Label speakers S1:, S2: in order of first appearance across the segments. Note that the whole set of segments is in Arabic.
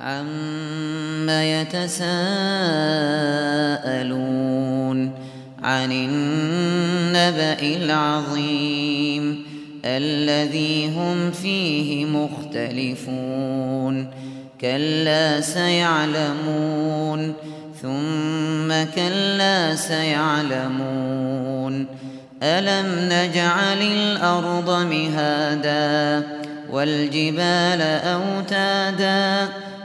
S1: عم يتساءلون عن النبأ العظيم الذي هم فيه مختلفون كلا سيعلمون ثم كلا سيعلمون ألم نجعل الأرض مهادا والجبال أوتادا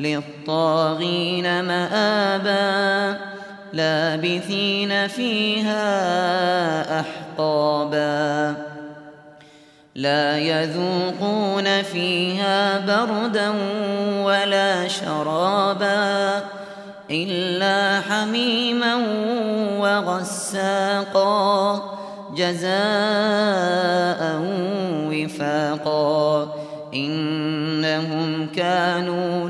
S1: للطاغين مآبا لابثين فيها أحقابا لا يذوقون فيها بردا ولا شرابا إلا حميما وغساقا جزاء وفاقا إنهم كانوا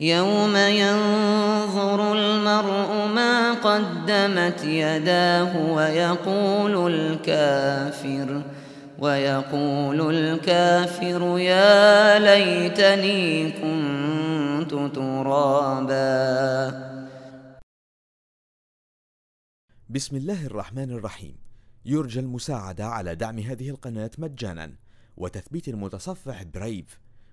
S1: يوم ينظر المرء ما قدمت يداه ويقول الكافر ويقول الكافر يا ليتني كنت ترابا.
S2: بسم الله الرحمن الرحيم. يرجى المساعدة على دعم هذه القناة مجانا وتثبيت المتصفح برايف